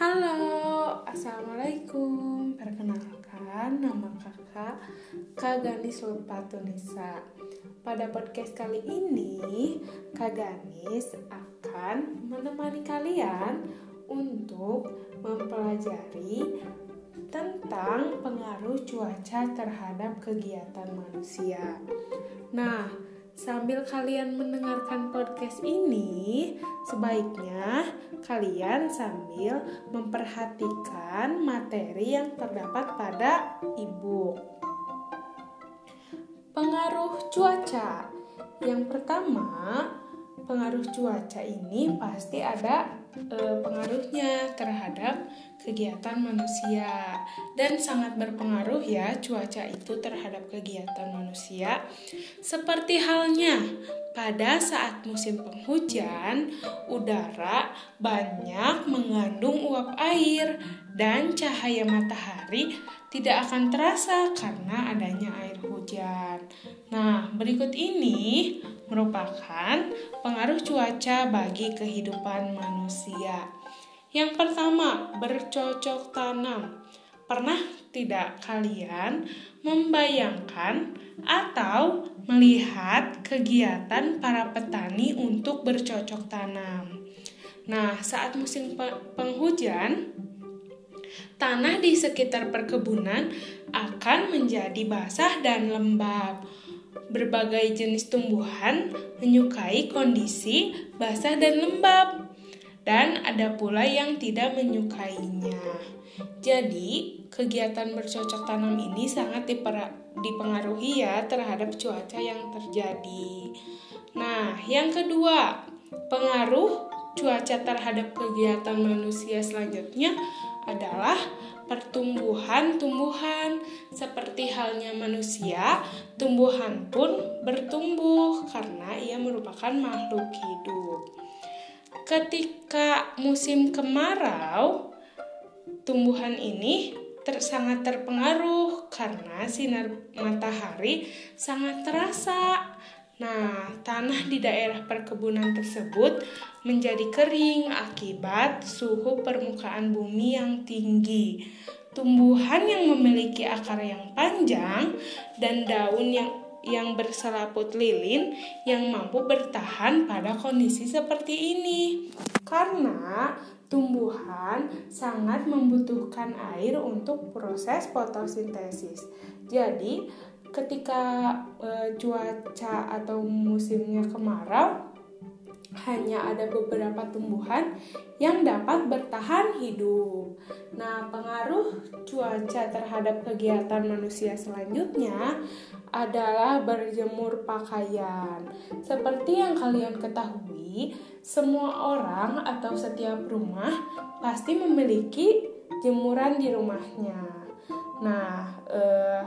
Halo, Assalamualaikum. Perkenalkan, nama kakak Kak Ganis Lepatunisa Pada podcast kali ini Kak Ganis akan menemani kalian Untuk mempelajari tentang pengaruh cuaca terhadap kegiatan manusia. Nah, Sambil kalian mendengarkan podcast ini, sebaiknya kalian sambil memperhatikan materi yang terdapat pada ibu. Pengaruh cuaca. Yang pertama, pengaruh cuaca ini pasti ada e, pengaruhnya terhadap kegiatan manusia dan sangat berpengaruh ya cuaca itu terhadap kegiatan manusia seperti halnya pada saat musim penghujan udara banyak mengandung uap air dan cahaya matahari tidak akan terasa karena adanya air hujan. Nah, berikut ini merupakan pengaruh cuaca bagi kehidupan manusia. Yang pertama, bercocok tanam. Pernah tidak kalian membayangkan atau melihat kegiatan para petani untuk bercocok tanam? Nah, saat musim penghujan, tanah di sekitar perkebunan akan menjadi basah dan lembab. Berbagai jenis tumbuhan menyukai kondisi basah dan lembab, dan ada pula yang tidak menyukainya. Jadi, kegiatan bercocok tanam ini sangat dipengaruhi ya terhadap cuaca yang terjadi. Nah, yang kedua, pengaruh cuaca terhadap kegiatan manusia selanjutnya adalah pertumbuhan tumbuhan. Seperti halnya manusia, tumbuhan pun bertumbuh karena ia merupakan makhluk hidup. Ketika musim kemarau, tumbuhan ini ter, sangat terpengaruh karena sinar matahari sangat terasa Nah, tanah di daerah perkebunan tersebut menjadi kering akibat suhu permukaan bumi yang tinggi. Tumbuhan yang memiliki akar yang panjang dan daun yang yang berselaput lilin yang mampu bertahan pada kondisi seperti ini. Karena tumbuhan sangat membutuhkan air untuk proses fotosintesis. Jadi, ketika e, cuaca atau musimnya kemarau hanya ada beberapa tumbuhan yang dapat bertahan hidup. Nah, pengaruh cuaca terhadap kegiatan manusia selanjutnya adalah berjemur pakaian. Seperti yang kalian ketahui, semua orang atau setiap rumah pasti memiliki jemuran di rumahnya. Nah, eh,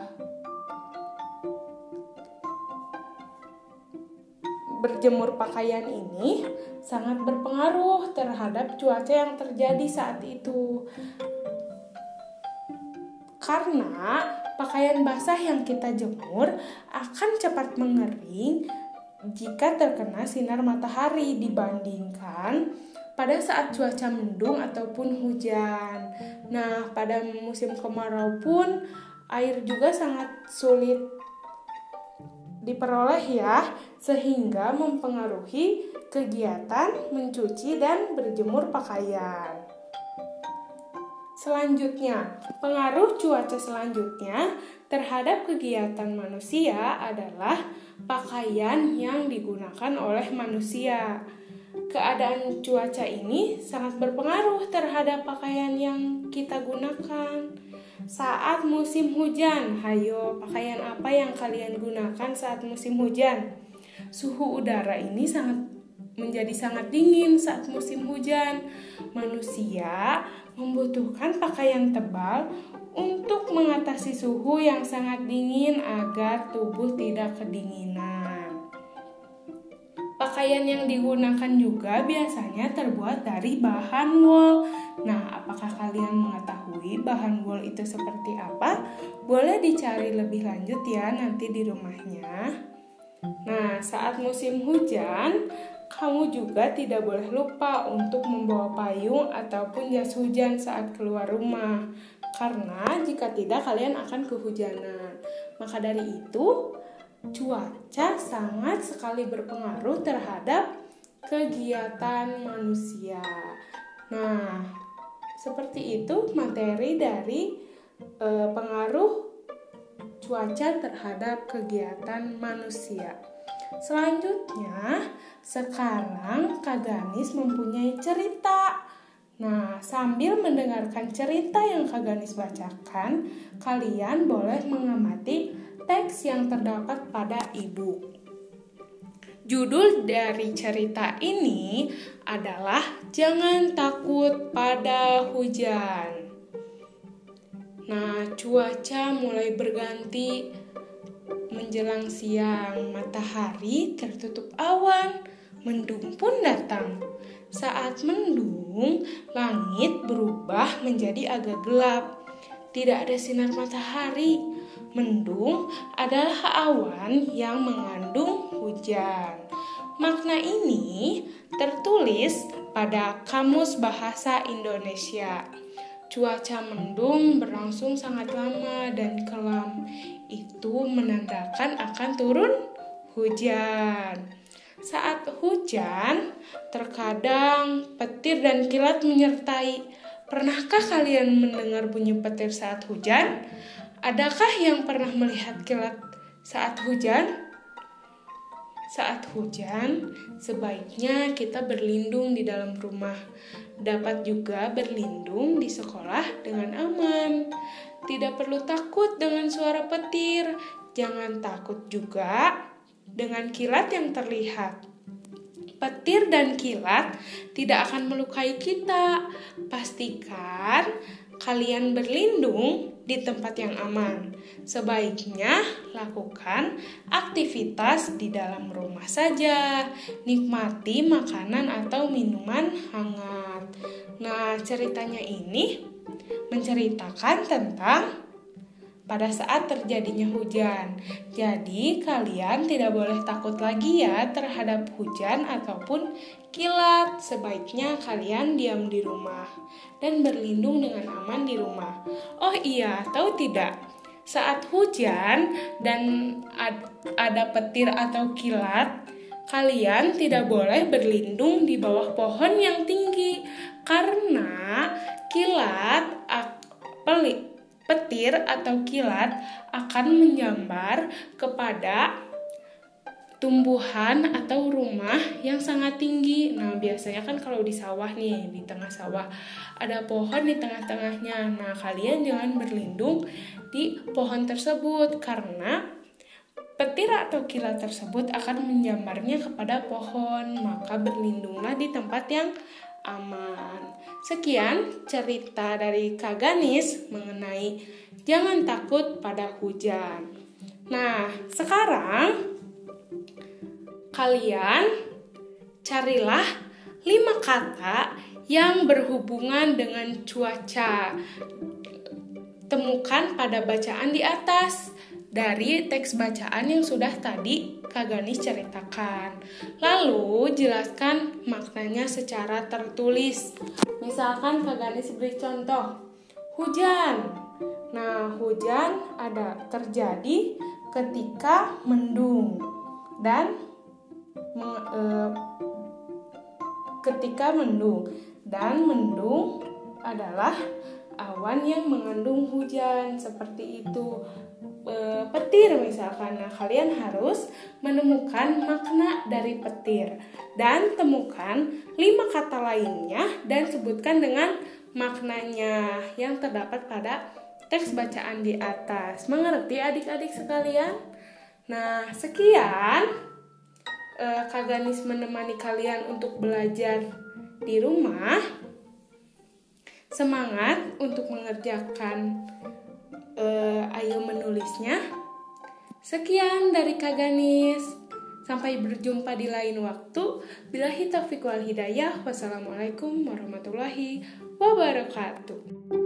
berjemur pakaian ini sangat berpengaruh terhadap cuaca yang terjadi saat itu. Karena pakaian basah yang kita jemur akan cepat mengering jika terkena sinar matahari dibandingkan pada saat cuaca mendung ataupun hujan. Nah, pada musim kemarau pun air juga sangat sulit diperoleh ya, sehingga mempengaruhi kegiatan mencuci dan berjemur pakaian. Selanjutnya, pengaruh cuaca selanjutnya terhadap kegiatan manusia adalah pakaian yang digunakan oleh manusia. Keadaan cuaca ini sangat berpengaruh terhadap pakaian yang kita gunakan. Saat musim hujan, hayo pakaian apa yang kalian gunakan saat musim hujan? Suhu udara ini sangat menjadi sangat dingin saat musim hujan. Manusia membutuhkan pakaian tebal untuk mengatasi suhu yang sangat dingin agar tubuh tidak kedinginan. Pakaian yang digunakan juga biasanya terbuat dari bahan wool. Nah, apakah kalian mengetahui bahan wool itu seperti apa? Boleh dicari lebih lanjut ya nanti di rumahnya. Nah, saat musim hujan, kamu juga tidak boleh lupa untuk membawa payung ataupun jas hujan saat keluar rumah. Karena jika tidak kalian akan kehujanan. Maka dari itu, cuaca sangat sekali berpengaruh terhadap kegiatan manusia. Nah, seperti itu materi dari e, pengaruh cuaca terhadap kegiatan manusia. Selanjutnya, sekarang Kak Ganis mempunyai cerita. Nah, sambil mendengarkan cerita yang Kak Ganis bacakan, kalian boleh mengamati teks yang terdapat pada ibu. Judul dari cerita ini adalah "Jangan Takut Pada Hujan". Nah, cuaca mulai berganti menjelang siang, matahari tertutup awan, mendung pun datang. Saat mendung, langit berubah menjadi agak gelap. Tidak ada sinar matahari. Mendung adalah awan yang mengandung hujan. Makna ini tertulis pada Kamus Bahasa Indonesia. Cuaca mendung berlangsung sangat lama dan kelam. Itu menandakan akan turun hujan. Saat hujan, terkadang petir dan kilat menyertai. Pernahkah kalian mendengar bunyi petir saat hujan? Adakah yang pernah melihat kilat saat hujan? Saat hujan, sebaiknya kita berlindung di dalam rumah. Dapat juga berlindung di sekolah dengan aman. Tidak perlu takut dengan suara petir. Jangan takut juga dengan kilat yang terlihat. Petir dan kilat tidak akan melukai kita. Pastikan kalian berlindung di tempat yang aman. Sebaiknya lakukan aktivitas di dalam rumah saja. Nikmati makanan atau minuman hangat. Nah, ceritanya ini menceritakan tentang pada saat terjadinya hujan. Jadi, kalian tidak boleh takut lagi ya terhadap hujan ataupun kilat. Sebaiknya kalian diam di rumah dan berlindung dengan aman di rumah. Oh iya, tahu tidak? Saat hujan dan ada petir atau kilat, kalian tidak boleh berlindung di bawah pohon yang tinggi karena kilat pelik petir atau kilat akan menyambar kepada tumbuhan atau rumah yang sangat tinggi. Nah, biasanya kan kalau di sawah nih, di tengah sawah ada pohon di tengah-tengahnya. Nah, kalian jangan berlindung di pohon tersebut karena petir atau kilat tersebut akan menyambarnya kepada pohon. Maka berlindunglah di tempat yang aman. Sekian cerita dari Kak Ganis mengenai jangan takut pada hujan. Nah, sekarang kalian carilah lima kata yang berhubungan dengan cuaca. Temukan pada bacaan di atas dari teks bacaan yang sudah tadi Kak Ganis ceritakan. Lalu jelaskan maknanya secara tertulis. Misalkan Kak Ganis beri contoh, hujan. Nah, hujan ada terjadi ketika mendung dan meng, e, ketika mendung dan mendung adalah awan yang mengandung hujan seperti itu e, petir misalkan. Nah kalian harus menemukan makna dari petir dan temukan lima kata lainnya dan sebutkan dengan maknanya yang terdapat pada teks bacaan di atas. Mengerti adik-adik sekalian? Nah sekian e, Kak Ganis menemani kalian untuk belajar di rumah. Semangat untuk mengerjakan uh, ayo menulisnya. Sekian dari Kak Ganis. Sampai berjumpa di lain waktu. Bila taufiq wal hidayah. Wassalamualaikum warahmatullahi wabarakatuh.